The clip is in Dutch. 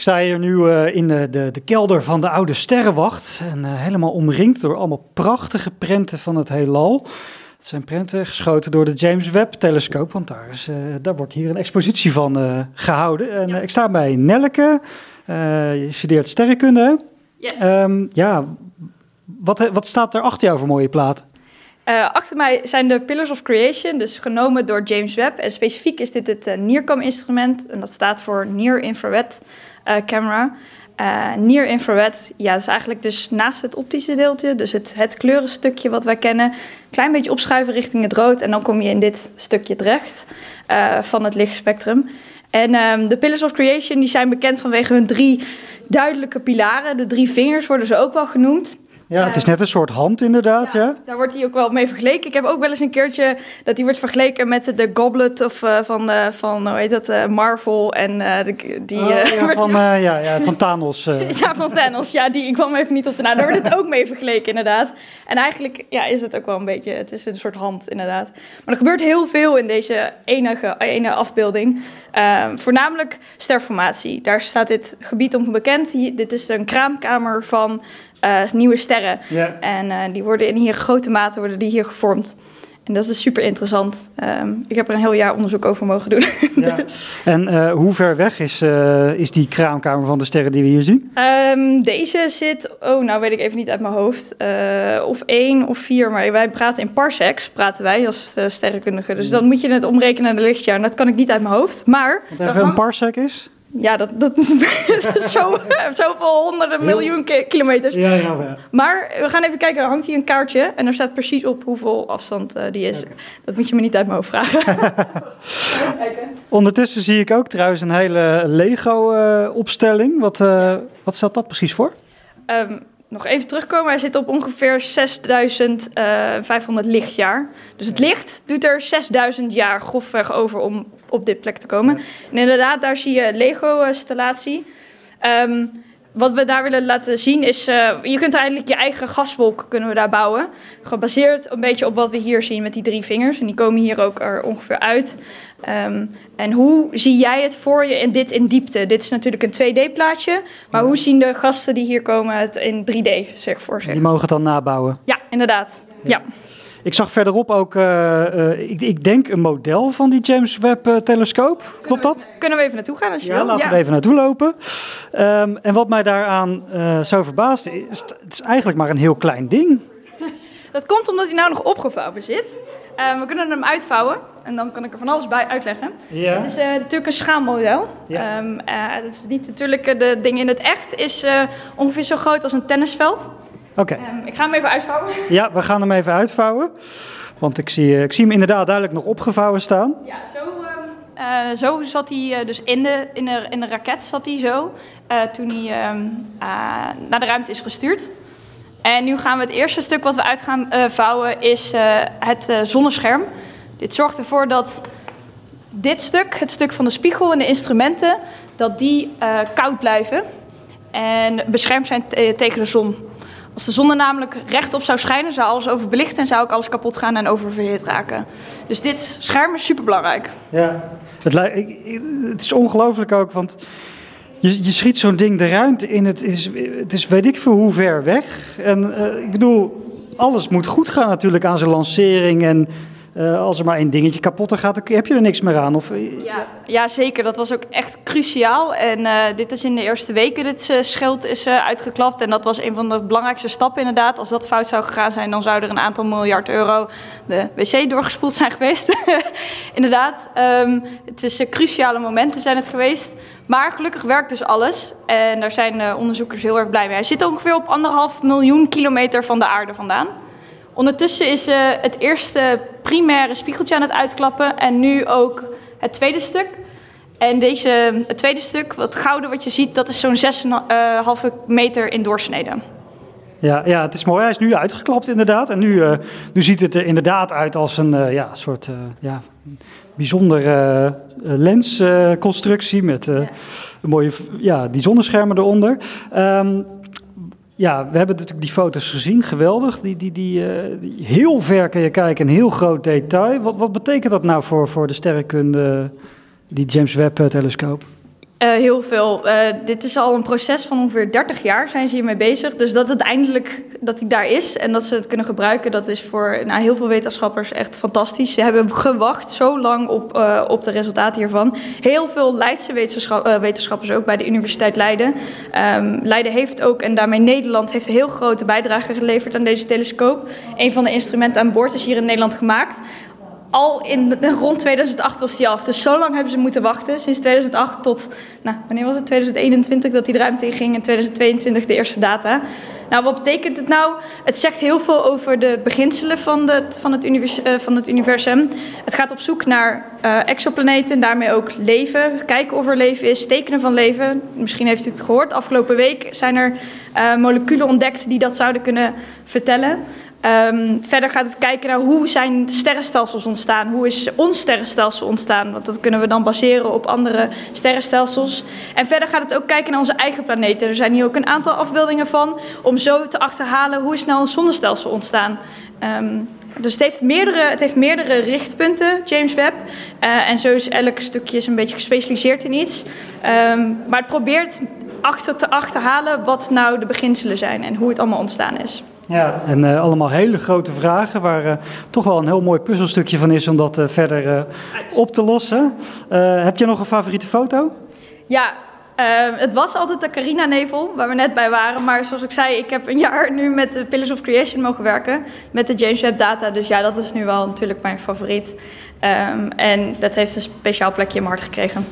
Ik sta hier nu uh, in de, de, de, kelder van de oude sterrenwacht. En uh, helemaal omringd door allemaal prachtige prenten van het heelal. Het zijn prenten geschoten door de James Webb-telescoop, want daar, is, uh, daar wordt hier een expositie van gehouden. En ik sta bij Nelleke, je studeert sterrenkunde. Yes. Um, ja, wat, wat staat er achter jou voor mooie platen? Uh, achter mij zijn de Pillars of Creation, dus genomen door James Webb. En specifiek is dit het uh, NIRCam-instrument, en dat staat voor Near Infrared uh, Camera. Near Infrared, ja, dat is eigenlijk dus naast het optische deeltje, dus het, het kleurenstukje wat wij kennen. Klein beetje opschuiven richting het rood en dan kom je in dit stukje terecht van het lichtspectrum. En um, de Pillars of Creation die zijn bekend vanwege hun drie duidelijke pilaren. De drie vingers worden ze ook wel genoemd. Ja, het is net een soort hand inderdaad, ja. Daar wordt hij ook wel mee vergeleken. Ik heb ook wel eens een keertje dat hij wordt vergeleken met de Goblet of, uh, van, uh, van, hoe heet dat, uh, Marvel. En de, die... Oh, ja, van, ja, ja, van Thanos. ja, van Thanos. Ja, die, ik kwam even niet op de naam. Daar wordt het ook mee vergeleken inderdaad. En eigenlijk ja, is het ook wel een beetje, het is een soort hand inderdaad. Maar er gebeurt heel veel in deze enige, ene afbeelding. Ehm, voornamelijk sterformatie. Daar staat dit gebied om bekend. Dit is een kraamkamer van uh, nieuwe sterren. En uh, die worden in hier grote mate worden die hier gevormd. En dat is super interessant. Um, ik heb er een heel jaar onderzoek over mogen doen. Ja. En uh, hoe ver weg is, is die kraamkamer van de sterren die we hier zien? Um, deze zit, oh nou weet ik even niet uit mijn hoofd, of één of vier. Maar wij praten in parsecs, praten wij als sterrenkundigen. Dus dan moet je het omrekenen naar de lichtjaar. En dat kan ik niet uit mijn hoofd. Maar... Wat even een parsec is? Ja, dat, dat, zo, zoveel honderden miljoen kilometers. Ja, ja, ja. Maar we gaan even kijken, er hangt hier een kaartje en er staat precies op hoeveel afstand uh, die is. Okay. Dat moet je me niet uit mijn hoofd vragen. Ondertussen zie ik ook trouwens een hele Lego-opstelling. Uh, wat, uh, wat stelt dat precies voor? Um, nog even terugkomen, hij zit op ongeveer 6500 lichtjaar. Dus het licht doet er 6000 jaar grofweg over om op dit plek te komen. En inderdaad, daar zie je Lego-installatie. Um, wat we daar willen laten zien is, uh, je kunt eigenlijk je eigen gaswolk kunnen we daar bouwen. Gebaseerd een beetje op wat we hier zien met die drie vingers. En die komen hier ook er ongeveer uit. Um, en hoe zie jij het voor je in dit in diepte? Dit is natuurlijk een 2D-plaatje. Maar hoe zien de gasten die hier komen het in 3D zeg voor zich? Die mogen het dan nabouwen? Ja, inderdaad. ja. ja. Ik zag verderop ook, uh, uh, ik, ik, denk een model van die James Webb-telescoop. Uh, Klopt dat? Kunnen we even naartoe gaan als je ja, wil? Laten ja. we even naartoe lopen. Um, en wat mij daaraan zo verbaast, is het is eigenlijk maar een heel klein ding. Dat komt omdat hij nou nog opgevouwen zit. Uh, we kunnen hem uitvouwen en dan kan ik er van alles bij uitleggen. Ja. Het is uh, natuurlijk een schaalmodel. Ja. Um, uh, het is niet natuurlijk de ding in het echt is ongeveer zo groot als een tennisveld. Oké. Okay. Um, ik ga hem even uitvouwen. Ja, we gaan hem even uitvouwen. Want ik zie, ik zie hem inderdaad duidelijk nog opgevouwen staan. Ja, zo, um, zo zat hij dus in de, in, de, in de raket zat hij zo toen hij naar de ruimte is gestuurd. En nu gaan we het eerste stuk wat we uit gaan vouwen is het zonnescherm. Dit zorgt ervoor dat dit stuk, het stuk van de spiegel en de instrumenten, dat die koud blijven en beschermd zijn tegen de zon. Als de zon er namelijk rechtop zou schijnen, zou alles overbelichten en zou ook alles kapot gaan en oververhit raken. Dus dit scherm is superbelangrijk. Ja, het, het is ongelooflijk ook, want je, je schiet zo'n ding de ruimte in. Het is, het is weet ik veel hoe ver weg. En uh, ik bedoel, alles moet goed gaan natuurlijk aan zijn lancering. En uh, als er maar één dingetje kapot gaat, heb je er niks meer aan. Of, ja, ja, zeker. Dat was ook echt cruciaal. En uh, dit is in de eerste weken dit schild is uitgeklapt. En dat was een van de belangrijkste stappen inderdaad. Als dat fout zou gegaan zijn, dan zou er een aantal miljard euro de wc doorgespoeld zijn geweest. inderdaad, um, het is cruciale momenten zijn het geweest. Maar gelukkig werkt dus alles. En daar zijn de onderzoekers heel erg blij mee. Hij zit ongeveer op anderhalf miljoen kilometer van de aarde vandaan. Ondertussen is uh, het eerste primaire spiegeltje aan het uitklappen. En nu ook het tweede stuk. En deze, het tweede stuk, wat gouden wat je ziet, dat is zo'n 6,5 meter in doorsnede. Ja, ja, het is mooi. Hij is nu uitgeklapt inderdaad. En nu, uh, nu ziet het er inderdaad uit als een uh, ja, soort uh, ja, bijzondere lensconstructie met een mooie, ja, die zonneschermen eronder. Um, ja, we hebben natuurlijk die foto's gezien, geweldig. Die, die, die, die, heel ver kun je kijken, een heel groot detail. Wat, wat betekent dat nou voor, voor de sterrenkunde, die James Webb-telescoop? Uh, heel veel. Uh, dit is al een proces van ongeveer 30 jaar zijn ze hiermee bezig. Dus dat het eindelijk dat hij daar is en dat ze het kunnen gebruiken, dat is voor nou, heel veel wetenschappers echt fantastisch. Ze hebben gewacht zo lang op, uh, op de resultaten hiervan. Heel veel Leidse wetenschappers ook bij de Universiteit Leiden. Um, Leiden heeft ook, en daarmee Nederland, heeft heel grote bijdrage geleverd aan deze telescoop. Een van de instrumenten aan boord is hier in Nederland gemaakt al in rond 2008 was die af. Dus zo lang hebben ze moeten wachten. Sinds 2008 tot, nou, wanneer was het? 2021 dat die de ruimte in ging. En 2022 de eerste data. Nou, wat betekent het nou? Het zegt heel veel over de beginselen van, de, van, het, uh, van het universum. Het gaat op zoek naar uh, exoplaneten, daarmee ook leven. Kijken of er leven is, tekenen van leven. Misschien heeft u het gehoord. Afgelopen week zijn er uh, moleculen ontdekt die dat zouden kunnen vertellen. Um, verder gaat het kijken naar hoe zijn sterrenstelsels ontstaan. Hoe is ons sterrenstelsel ontstaan? Want dat kunnen we dan baseren op andere sterrenstelsels. En verder gaat het ook kijken naar onze eigen planeten. Er zijn hier ook een aantal afbeeldingen van. Om zo te achterhalen hoe is nou zonnestelsel ontstaan. Um, dus het heeft meerdere, het heeft meerdere richtpunten, James Webb. Uh, en zo is elk stukje een beetje gespecialiseerd in iets. Um, maar het probeert achter te achterhalen wat nou de beginselen zijn en hoe het allemaal ontstaan is. Ja, en uh, allemaal hele grote vragen waar uh, toch wel een heel mooi puzzelstukje van is om dat uh, verder op te lossen. heb je nog een favoriete foto? Ja, het was altijd de Carina Nevel, waar we net bij waren. Maar zoals ik zei, ik heb een jaar nu met de Pillars of Creation mogen werken. Met de James Webb data. Dus ja, dat is nu wel natuurlijk mijn favoriet. Um, en dat heeft een speciaal plekje in mijn hart gekregen.